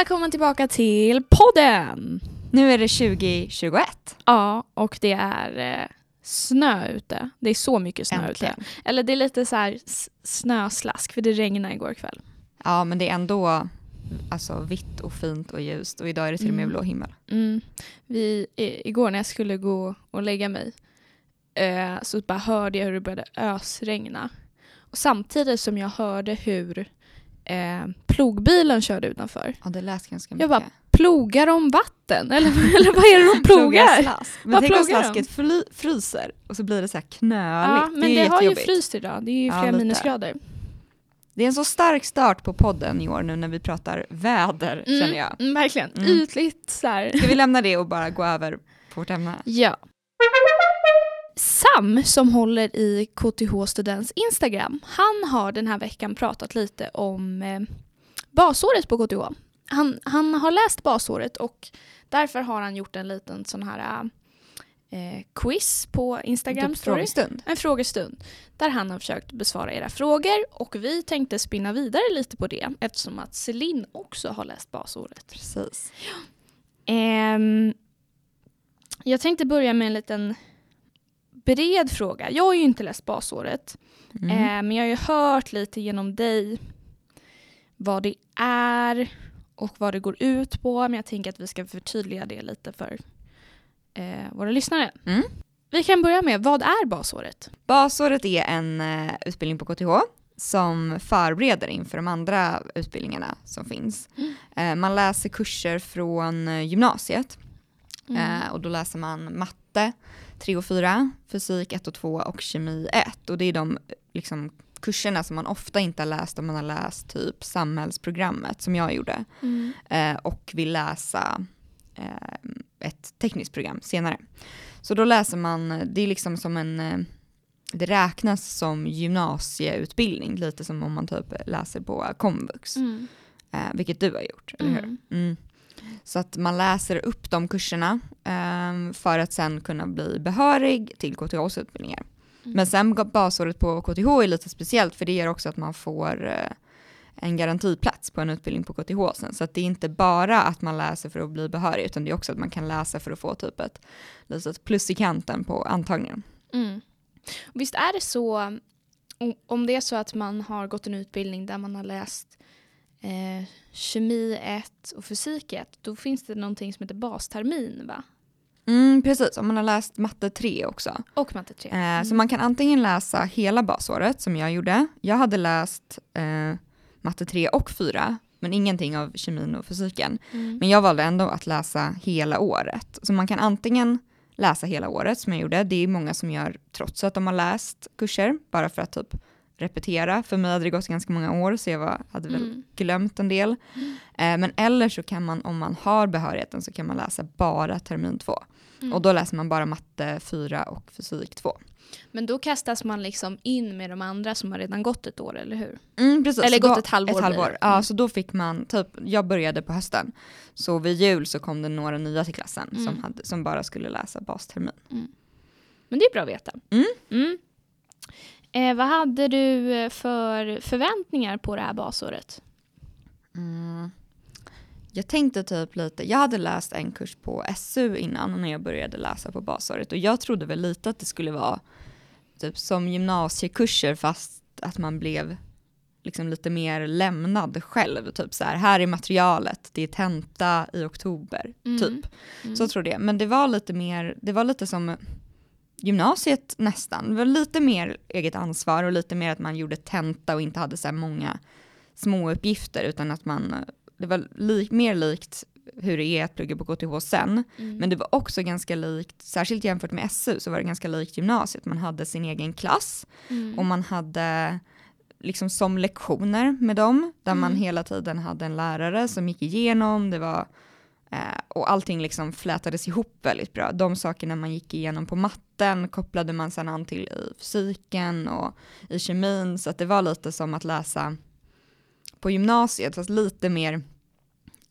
välkommen tillbaka till podden! Nu är det 2021. Ja, och det är eh, snö ute. Det är så mycket snö Äntligen. ute. Eller det är lite så här snöslask, för det regnade igår kväll. Ja, men det är ändå alltså, vitt och fint och ljust och idag är det till och med Mm. blå himmel. Mm. Vi, i, igår när jag skulle gå och lägga mig eh, så bara hörde jag hur det började ösregna. Och samtidigt som jag hörde hur eh, plogbilen körde utanför. Ja, det lät ganska mycket. Jag bara, Plogar de vatten? Eller, eller vad är det de plogar? slask. Men Vad tänk om slasket fly- fryser och så blir det så här knöligt. Ja, men det det, har ju fryst idag. Det är ju Ja, flera lite. minusgrader. Det är en så stark start på podden i år nu när vi pratar väder Mm, känner jag. Mm, verkligen. Mm. Ytligt så här. Ska vi lämna det och bara gå över på vårt ämne? Ja. Sam som håller i KTH Students Instagram, han har den här veckan pratat lite om eh, basåret på KTH. Han, han har läst basåret och därför har han gjort en liten sån här eh, quiz på Instagram Typ frågestund. En frågestund där han har försökt besvara era frågor och vi tänkte spinna vidare lite på det eftersom att Celine också har läst basåret. Precis. Ehm, jag tänkte börja med en liten bred fråga. Jag har ju inte läst basåret, Mm. eh, men jag har ju hört lite genom dig vad det är och vad det går ut på. Men jag tänker att vi ska förtydliga det lite för eh, våra lyssnare. Mm. Vi kan börja med, vad är basåret? Basåret är en eh, utbildning på KTH som förbereder inför de andra utbildningarna som finns. Mm. Eh, man läser kurser från eh, gymnasiet Mm. eh, och då läser man matte 3 och 4, fysik 1 och 2 och kemi 1 och det är de liksom, kurserna som man ofta inte har läst om man har läst typ samhällsprogrammet som jag gjorde Mm. eh, och vill läsa eh, ett tekniskt program senare. Så då läser man, det är liksom som en, eh, det räknas som gymnasieutbildning, lite som om man typ läser på komvux, Mm. eh, vilket du har gjort, eller hur? Mm. Så att man läser upp de kurserna eh, för att sen kunna bli behörig till KTHs utbildningar. Mm. Men sen basåret på KTH är lite speciellt för det gör också att man får eh, en garantiplats på en utbildning på KTH sen. Så att det är inte bara att man läser för att bli behörig utan det är också att man kan läsa för att få typ ett litet plus i kanten på antagningen. Mm. Visst är det så, om det är så att man har gått en utbildning där man har läst eh, kemi 1 och fysik 1, då finns det någonting som heter bastermin va? Mm, precis, om man har läst matte 3 också. Och matte 3. Eh, Så man kan antingen läsa hela basåret som jag gjorde. Jag hade läst eh, matte 3 och 4 men ingenting av kemin och fysiken. Mm. Men jag valde ändå att läsa hela året. Så man kan antingen läsa hela året som jag gjorde. Det är många som gör trots att de har läst kurser, bara för att typ repetera. För mig hade det gått ganska många år så jag var, hade väl Mm. glömt en del. Eh, men eller så kan man, om man har behörigheten, så kan man läsa bara termin två. Mm. Och då läser man bara matte 4 och fysik 2. Men då kastas man liksom in med de andra som har redan gått ett år, eller hur? Mm, precis. Eller Så gått då- ett halvår Ett halvår. Ja, Mm. så då fick man, typ, jag började på hösten. Så vid jul så kom det några nya till klassen Mm. som, hade, som bara skulle läsa bastermin. Men det är bra att veta. Eh, vad hade du eh, för förväntningar på det här basåret? Mm. Jag tänkte typ lite, jag hade läst en kurs på SU innan när jag började läsa på basåret och jag trodde väl lite att det skulle vara typ som gymnasiekurser fast att man blev liksom lite mer lämnad själv. Typ så här, här är materialet, det är tenta i oktober, Mm. typ. Mm. Så trodde jag. Men det var lite mer, det var lite som gymnasiet nästan. Det var lite mer eget ansvar och lite mer att man gjorde tenta och inte hade så här många små uppgifter utan att man, det var li, mer likt hur det är att plugga på KTH sen. Mm. Men det var också ganska likt, särskilt jämfört med SU så var det ganska likt gymnasiet. Man hade sin egen klass Mm. och man hade liksom som lektioner med dem där man Mm. hela tiden hade en lärare som gick igenom, det var eh, och allting liksom flätades ihop väldigt bra. De sakerna man gick igenom på matten kopplade man sedan an till i fysiken och i kemin så att det var lite som att läsa på gymnasiet fast lite mer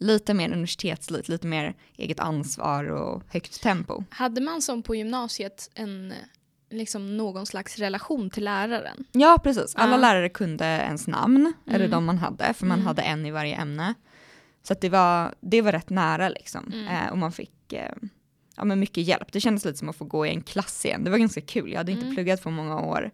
lite mer universitetslikt, lite mer eget ansvar och högt tempo. Hade man som på gymnasiet en, liksom någon slags relation till läraren? Ja, precis. Alla Ja. lärare kunde ens namn, eller Mm. de man hade, för man Mm. hade en i varje ämne. Så det, var, det var rätt nära liksom. Mm. Eh, och man fick eh, ja, men mycket hjälp. Det kändes lite som att få gå i en klass igen. Det var ganska kul, jag hade inte Mm. pluggat på många år.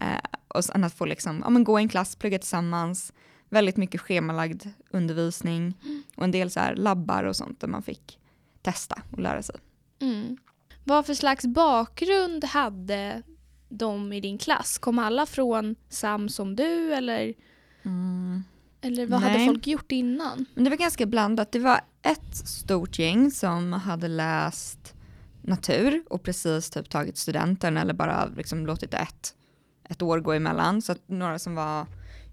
Eh, och sen att få liksom, ja, men gå i en klass, plugga tillsammans, väldigt mycket schemalagd undervisning Mm. och en del så här labbar och sånt där man fick testa och lära sig. Mm. Vad för slags bakgrund hade de i din klass? Kom alla från SAM som du eller, eller vad hade Nej. folk gjort innan? Men det var ganska blandat. Det var ett stort gäng som hade läst natur och precis typ tagit studenten eller bara liksom låtit ett, ett år gå emellan. Så några som var,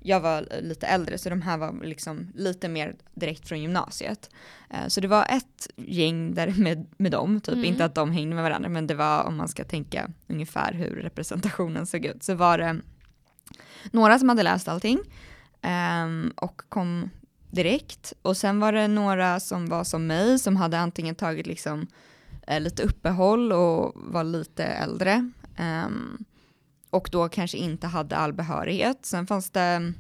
jag var lite äldre så de här var liksom lite mer direkt från gymnasiet. Eh, Så det var ett gäng där med, med dem, typ Mm. inte att de hängde med varandra men det var om man ska tänka ungefär hur representationen såg ut så var det några som hade läst allting um, och kom direkt. Och sen var det några som var som mig som hade antingen tagit liksom eh, lite uppehåll och var lite äldre. um, och då kanske inte hade all behörighet. Sen fanns det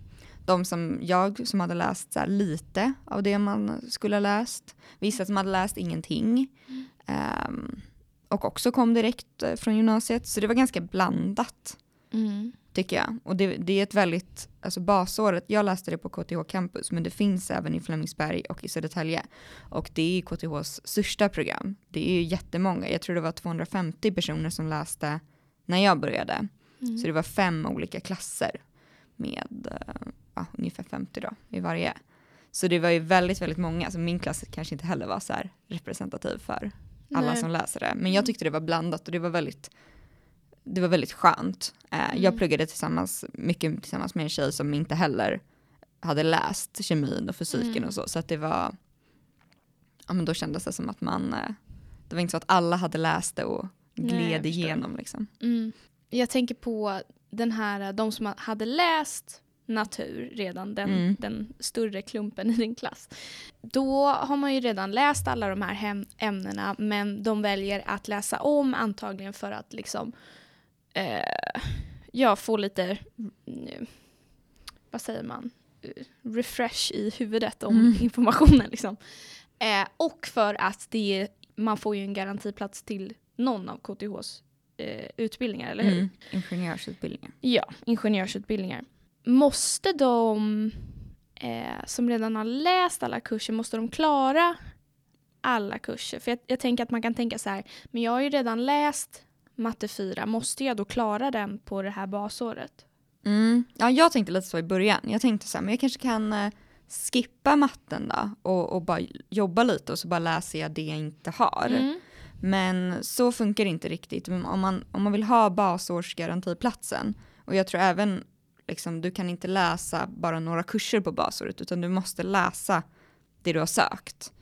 de som jag som hade läst så här lite av det man skulle ha läst. Vissa som hade läst ingenting. Um, och också kom direkt eh, från gymnasiet. Så det var ganska blandat Mm tycker jag. Och det, det är ett väldigt, alltså basåret, jag läste det på KTH campus, men det finns även i Flemingsberg och i Södertälje. Och det är KTHs största program. Det är ju jättemånga, jag tror det var 250 personer som läste när jag började. Mm. Så det var fem olika klasser med eh, ja, ungefär 50 då i varje. Så det var ju väldigt, väldigt många, så min klass kanske inte heller var så här representativ för alla Nej. som läser det. Men jag tyckte det var blandat och det var väldigt, det var väldigt skönt. Eh, Mm. Jag pluggade tillsammans, mycket tillsammans med en tjej som inte heller hade läst kemin och fysiken Mm. och så. Så att det var, ja men då kändes det som att man, eh, det var inte så att alla hade läst det och Nej, gled förstår. igenom liksom. Mm. Jag tänker på den här, de som hade läst natur redan, den, Mm. den större klumpen i din klass. Då har man ju redan läst alla de här ämnena men de väljer att läsa om antagligen för att liksom eh, ja, få lite, mm, vad säger man, Eh, refresh i huvudet om Mm. informationen. Liksom. Eh, och för att det, man får ju en garantiplats till någon av KTHs eh, utbildningar, eller hur? Mm. Ingenjörsutbildningen. Ja, ingenjörsutbildningar. Måste de eh, som redan har läst alla kurser, måste de klara alla kurser? För jag, jag tänker att man kan tänka så här, men jag har ju redan läst matte 4, måste jag då klara den på det här basåret? Mm. Ja, jag tänkte lite så i början. Jag tänkte så här, men jag kanske kan eh, skippa matten då och, och bara jobba lite och så bara läser jag det jag inte har. Mm. Men så funkar det inte riktigt. Om man, om man vill ha basårsgarantiplatsen och jag tror även liksom, du kan inte läsa bara några kurser på basåret utan du måste läsa det du har sökt.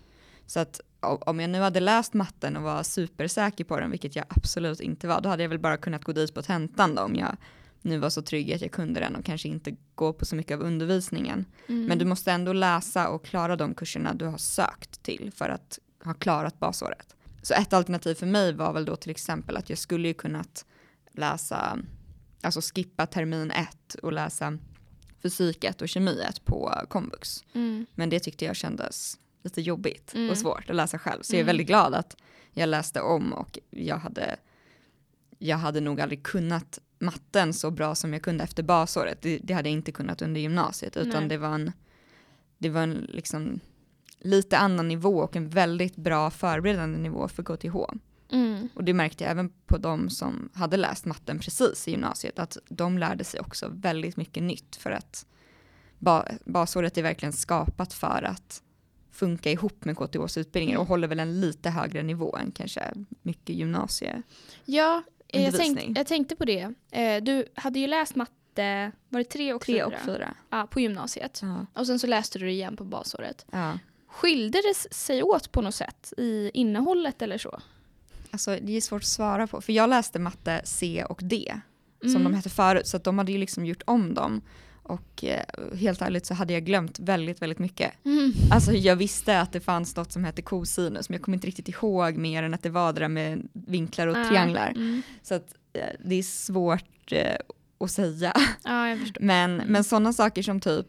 Så att om jag nu hade läst matten och var supersäker på den, vilket jag absolut inte var, då hade jag väl bara kunnat gå dit på tentan då om jag nu var så trygg att jag kunde den och kanske inte gå på så mycket av undervisningen. Mm. Men du måste ändå läsa och klara de kurserna du har sökt till för att ha klarat basåret. Så ett alternativ för mig var väl då till exempel att jag skulle ju kunnat läsa, alltså skippa termin ett och läsa fysik 1 och kemi 1 på komvux. Mm. Men det tyckte jag kändes lite jobbigt Mm. och svårt att läsa själv. Så jag är Mm. väldigt glad att jag läste om och jag hade, jag hade nog aldrig kunnat matten så bra som jag kunde efter basåret. Det, det hade jag inte kunnat under gymnasiet utan Nej. det var en, det var en liksom lite annan nivå och en väldigt bra förberedande nivå för KTH. Mm. Och det märkte jag även på de som hade läst matten precis i gymnasiet att de lärde sig också väldigt mycket nytt för att ba basåret är verkligen skapat för att funka ihop med KTHs utbildningar och håller väl en lite högre nivå än kanske mycket gymnasie. Ja, eh, jag, tänk, jag tänkte på det. Eh, du hade ju läst matte, var det tre och Tre fyra? och fyra. Ja, på gymnasiet. Ja. Och sen så läste du det igen på basåret. ja. Skilde det sig åt på något sätt i innehållet eller så? Alltså det är svårt att svara på för jag läste matte C och D som Mm. de hette förut så de hade ju liksom gjort om dem. Och eh, helt ärligt så hade jag glömt väldigt, väldigt mycket. Mm. Alltså jag visste att det fanns något som hette kosinus men jag kommer inte riktigt ihåg mer än att det var det där med vinklar och Ah, trianglar. Mm. Så att eh, det är svårt eh, att säga. Ja. Men, Mm. men sådana saker som typ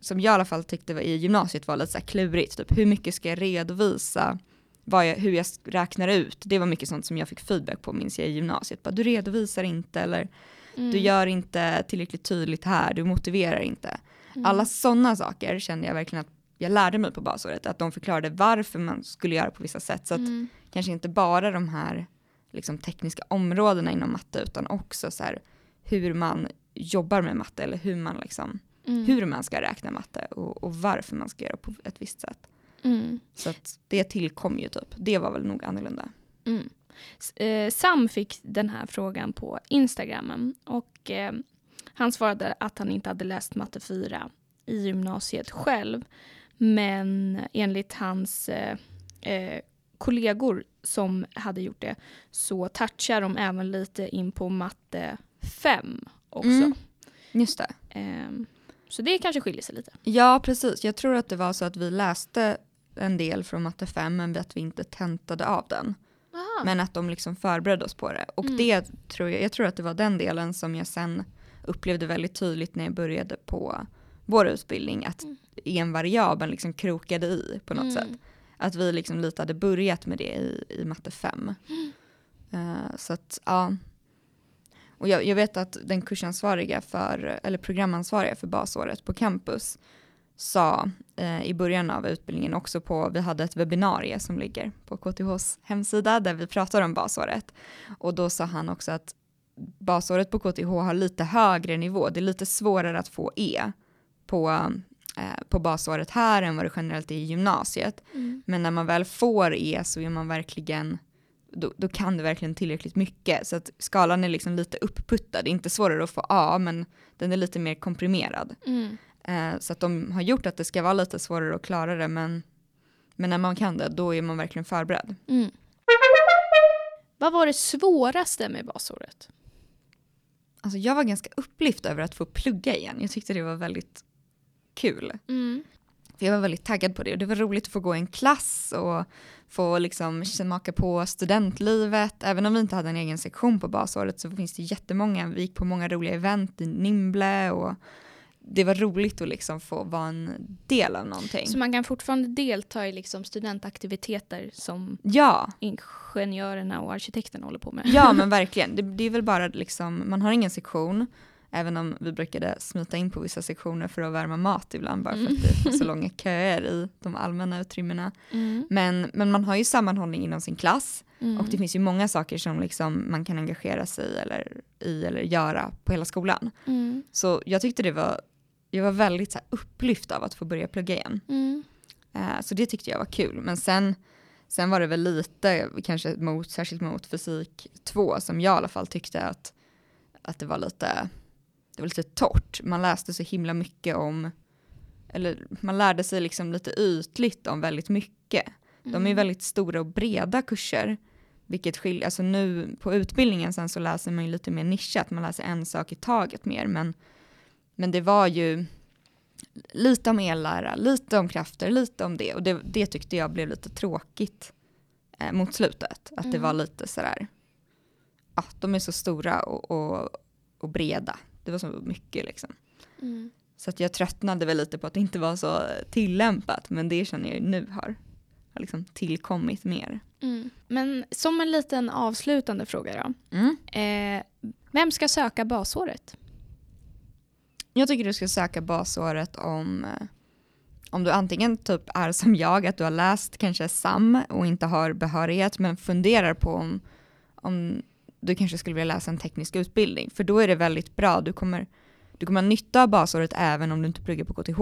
som jag i alla fall tyckte var i gymnasiet var lite så klurigt. Typ hur mycket ska jag redovisa? Jag, hur jag räknar ut. Det var mycket sånt som jag fick feedback på minns jag i gymnasiet. Bara, du redovisar inte eller Mm. du gör inte tillräckligt tydligt här, du motiverar inte. Mm. Alla sådana saker kände jag verkligen att jag lärde mig på basåret. Att de förklarade varför man skulle göra på vissa sätt. Så att Mm. kanske inte bara de här liksom, tekniska områdena inom matte utan också så här, hur man jobbar med matte eller hur man, liksom, Mm. hur man ska räkna matte och, och varför man ska göra på ett visst sätt. Mm. Så att det tillkom ju typ. Det var väl nog annorlunda. Mm. Eh, Sam fick den här frågan på Instagram och eh, han svarade att han inte hade läst matte 4 i gymnasiet själv. Men enligt hans eh, eh, kollegor som hade gjort det så touchar de även lite in på matte 5 också. Mm. Just det. Ehm, så det kanske skiljer sig lite. Ja, precis. Jag tror att det var så att vi läste en del från matte 5 men att vi inte tentade av den. Men att de liksom förberedde oss på det. Och Mm. det tror jag, jag tror att det var den delen som jag sen upplevde väldigt tydligt när jag började på vår utbildning. Att Mm. envariabeln liksom krokade i på något Mm. sätt. Att vi liksom lite hade börjat med det i, i matte 5. Mm. Eh, så att ja. Och jag, jag vet att den kursansvariga för, eller programansvariga för basåret på campus sa eh, i början av utbildningen också på, vi hade ett webbinarie som ligger på KTHs hemsida där vi pratar om basåret. Och då sa han också att basåret på KTH har lite högre nivå, det är lite svårare att få E på, eh, på basåret här än vad det generellt är i gymnasiet. Mm. Men när man väl får E så är man verkligen, då, då kan du verkligen tillräckligt mycket. Så att skalan är liksom lite uppputtad, inte svårare att få A men den är lite mer komprimerad. Mm. Eh, så att de har gjort att det ska vara lite svårare att klara det men, men när man kan det då är man verkligen förberedd. Mm. Vad var det svåraste med basåret? Alltså jag var ganska upplyft över att få plugga igen. Jag tyckte det var väldigt kul. Mm. För jag var väldigt taggad på det och det var roligt att få gå i en klass och få liksom smaka på studentlivet. Även om vi inte hade en egen sektion på basåret så finns det jättemånga, vi gick på många roliga event i Nimble och det var roligt att liksom få vara en del av någonting. Så man kan fortfarande delta i liksom studentaktiviteter som Ja, ingenjörerna och arkitekterna håller på med? ja men verkligen. Det, det är väl bara liksom, man har ingen sektion. Även om vi brukade smita in på vissa sektioner för att värma mat ibland bara för Mm. att det är så långa köer i de allmänna utrymmena. Mm. Men, men man har ju sammanhållning inom sin klass Mm. och det finns ju många saker som liksom man kan engagera sig i eller, i eller göra på hela skolan. Mm. Så jag tyckte det var, jag var väldigt så här, upplyft av att få börja plugga igen. Mm. Eh, så det tyckte jag var kul. Men sen, sen var det väl lite, kanske mot, särskilt mot fysik 2 som jag i alla fall tyckte att, att det var lite, det var lite torrt. Man läste så himla mycket om, eller man lärde sig liksom lite ytligt om väldigt mycket. De är Mm. väldigt stora och breda kurser. Vilket skiljer, alltså nu på utbildningen sen så läser man ju lite mer nischat, man läser en sak i taget mer. Men, men det var ju lite om ellära, lite om krafter, lite om det. Och det, det tyckte jag blev lite tråkigt eh, mot slutet. Att det Mm. var lite sådär, ja de är så stora och, och, och breda. Det var så mycket liksom. Mm. Så att jag tröttnade väl lite på att det inte var så tillämpat. Men det känner jag ju nu har, har liksom tillkommit mer. Mm. Men som en liten avslutande fråga då. Mm. Eh, vem ska söka basåret? Jag tycker du ska söka basåret om, eh, om du antingen typ är som jag, att du har läst kanske SAM och inte har behörighet, men funderar på om, om du kanske skulle vilja läsa en teknisk utbildning. För då är det väldigt bra, du kommer, du kommer ha nytta av basåret även om du inte pluggar på KTH.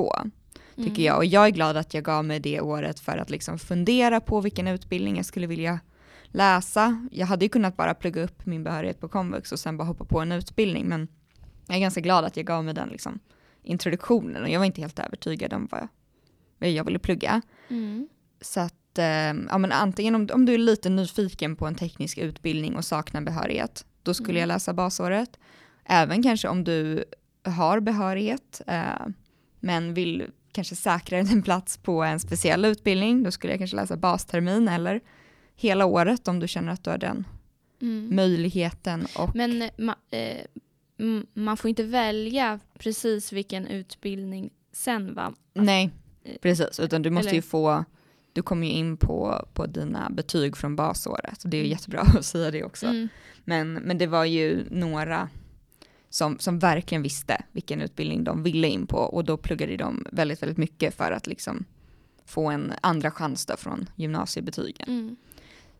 Tycker Mm. jag. Och jag är glad att jag gav mig det året för att liksom fundera på vilken utbildning jag skulle vilja läsa. Jag hade ju kunnat bara plugga upp min behörighet på komvux och sen bara hoppa på en utbildning. Men jag är ganska glad att jag gav mig den liksom, introduktionen och jag var inte helt övertygad om vad jag, jag ville plugga. Mm. Så att, eh, ja men antingen om, om du är lite nyfiken på en teknisk utbildning och saknar behörighet, då skulle Mm. jag läsa basåret. Även kanske om du har behörighet, eh, men vill kanske säkra en plats på en speciell utbildning, då skulle jag kanske läsa bastermin eller hela året om du känner att du har den Mm. möjligheten. Och, Men ma- eh, man får inte välja precis vilken utbildning sen va? Nej, precis. Utan du måste Eller- ju få, du kommer ju in på, på dina betyg från basåret. Det är ju Mm. jättebra att säga det också. Mm. Men, men det var ju några som, som verkligen visste vilken utbildning de ville in på och då pluggade de väldigt, väldigt mycket för att liksom få en andra chans då från gymnasiebetygen. Mm.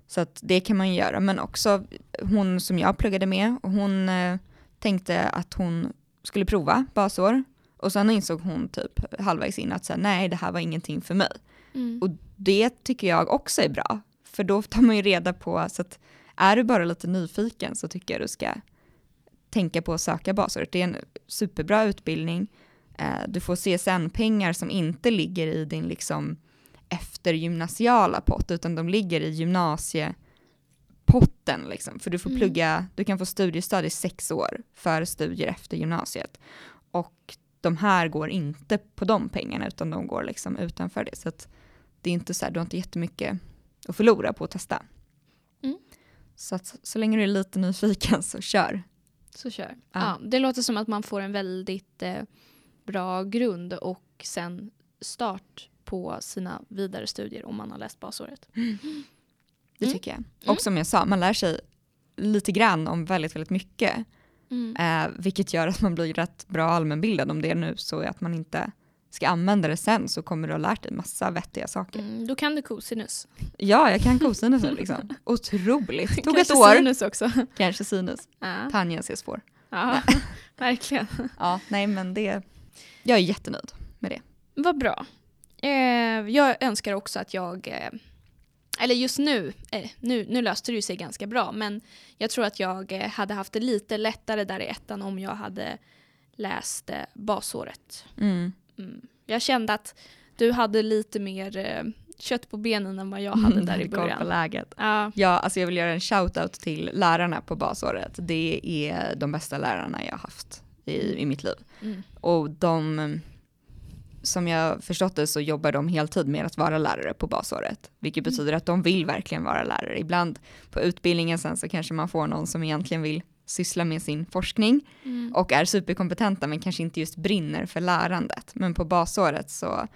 Så att det kan man göra, men också hon som jag pluggade med, hon eh, tänkte att hon skulle prova basår och sen insåg hon typ halvvägs in att så här, nej det här var ingenting för mig. Mm. Och det tycker jag också är bra, för då tar man ju reda på, så att är du bara lite nyfiken så tycker jag du ska tänka på att söka basåret. Det är en superbra utbildning, eh, du får CSN-pengar som inte ligger i din liksom eftergymnasiala pott, utan de ligger i gymnasiepotten liksom. För du får Mm. plugga, du kan få studiestöd i sex år för studier efter gymnasiet. Och de här går inte på de pengarna, utan de går liksom utanför det. Så att det är inte så här, du har inte jättemycket att förlora på att testa. Mm. Så att så länge du är lite nyfiken så kör. Så kör. Ja. Ja. det låter som att man får en väldigt eh, bra grund och sen start på sina vidare studier om man har läst basåret. Det Mm. tycker jag. Och som jag sa, man lär sig lite grann om väldigt, väldigt mycket. Mm. Eh, vilket gör att man blir rätt bra allmänbildad om det nu så är att man inte ska använda det sen så kommer du ha lärt dig massa vettiga saker. Mm, då kan du cosinus. Ja, jag kan cosinus nu liksom. Otroligt. Tog ett Kanske år. sinus också. Kanske sinus. ja. Tanja ses får. ja, verkligen. Ja, nej men det, jag är jättenöjd med det. Vad bra. Eh, jag önskar också att jag, eh, eller just nu, eh, nu, nu löste det sig ganska bra, men jag tror att jag eh, hade haft det lite lättare där i ettan om jag hade läst eh, basåret. Mm. Mm. Jag kände att du hade lite mer kött på benen än vad jag hade där i Koll på början. läget. Ja, Ja, alltså jag vill göra en shout-out till lärarna på basåret. Det är de bästa lärarna jag har haft i, i mitt liv. mm. Och de, som jag förstått det så jobbar de heltid med att vara lärare på basåret. Vilket Mm. betyder att de vill verkligen vara lärare. Ibland på utbildningen sen så kanske man får någon som egentligen vill syssla med sin forskning Mm. och är superkompetenta men kanske inte just brinner för lärandet. Men på basåret så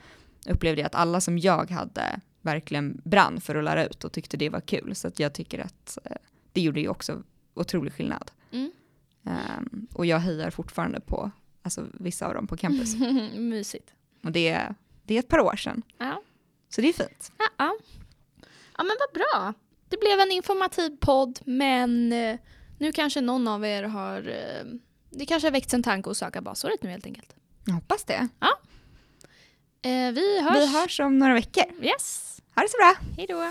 upplevde jag att alla som jag hade verkligen brann för att lära ut och tyckte det var kul. Så att jag tycker att eh, det gjorde ju också otrolig skillnad. Mm. Ehm, och jag hejar fortfarande på alltså, vissa av dem på campus. Mysigt. Och det, är- det är ett par år sedan. Ja. Så det är fint. Ja, ja. ja, men vad bra. Det blev en informativ podd, men eh, nu kanske någon av er har... Eh, det kanske har väckts en tanke att söka basåret nu helt enkelt. Jag hoppas det. Eh, vi hörs. Vi hörs om några veckor. Yes. Ha det så bra. Hej då.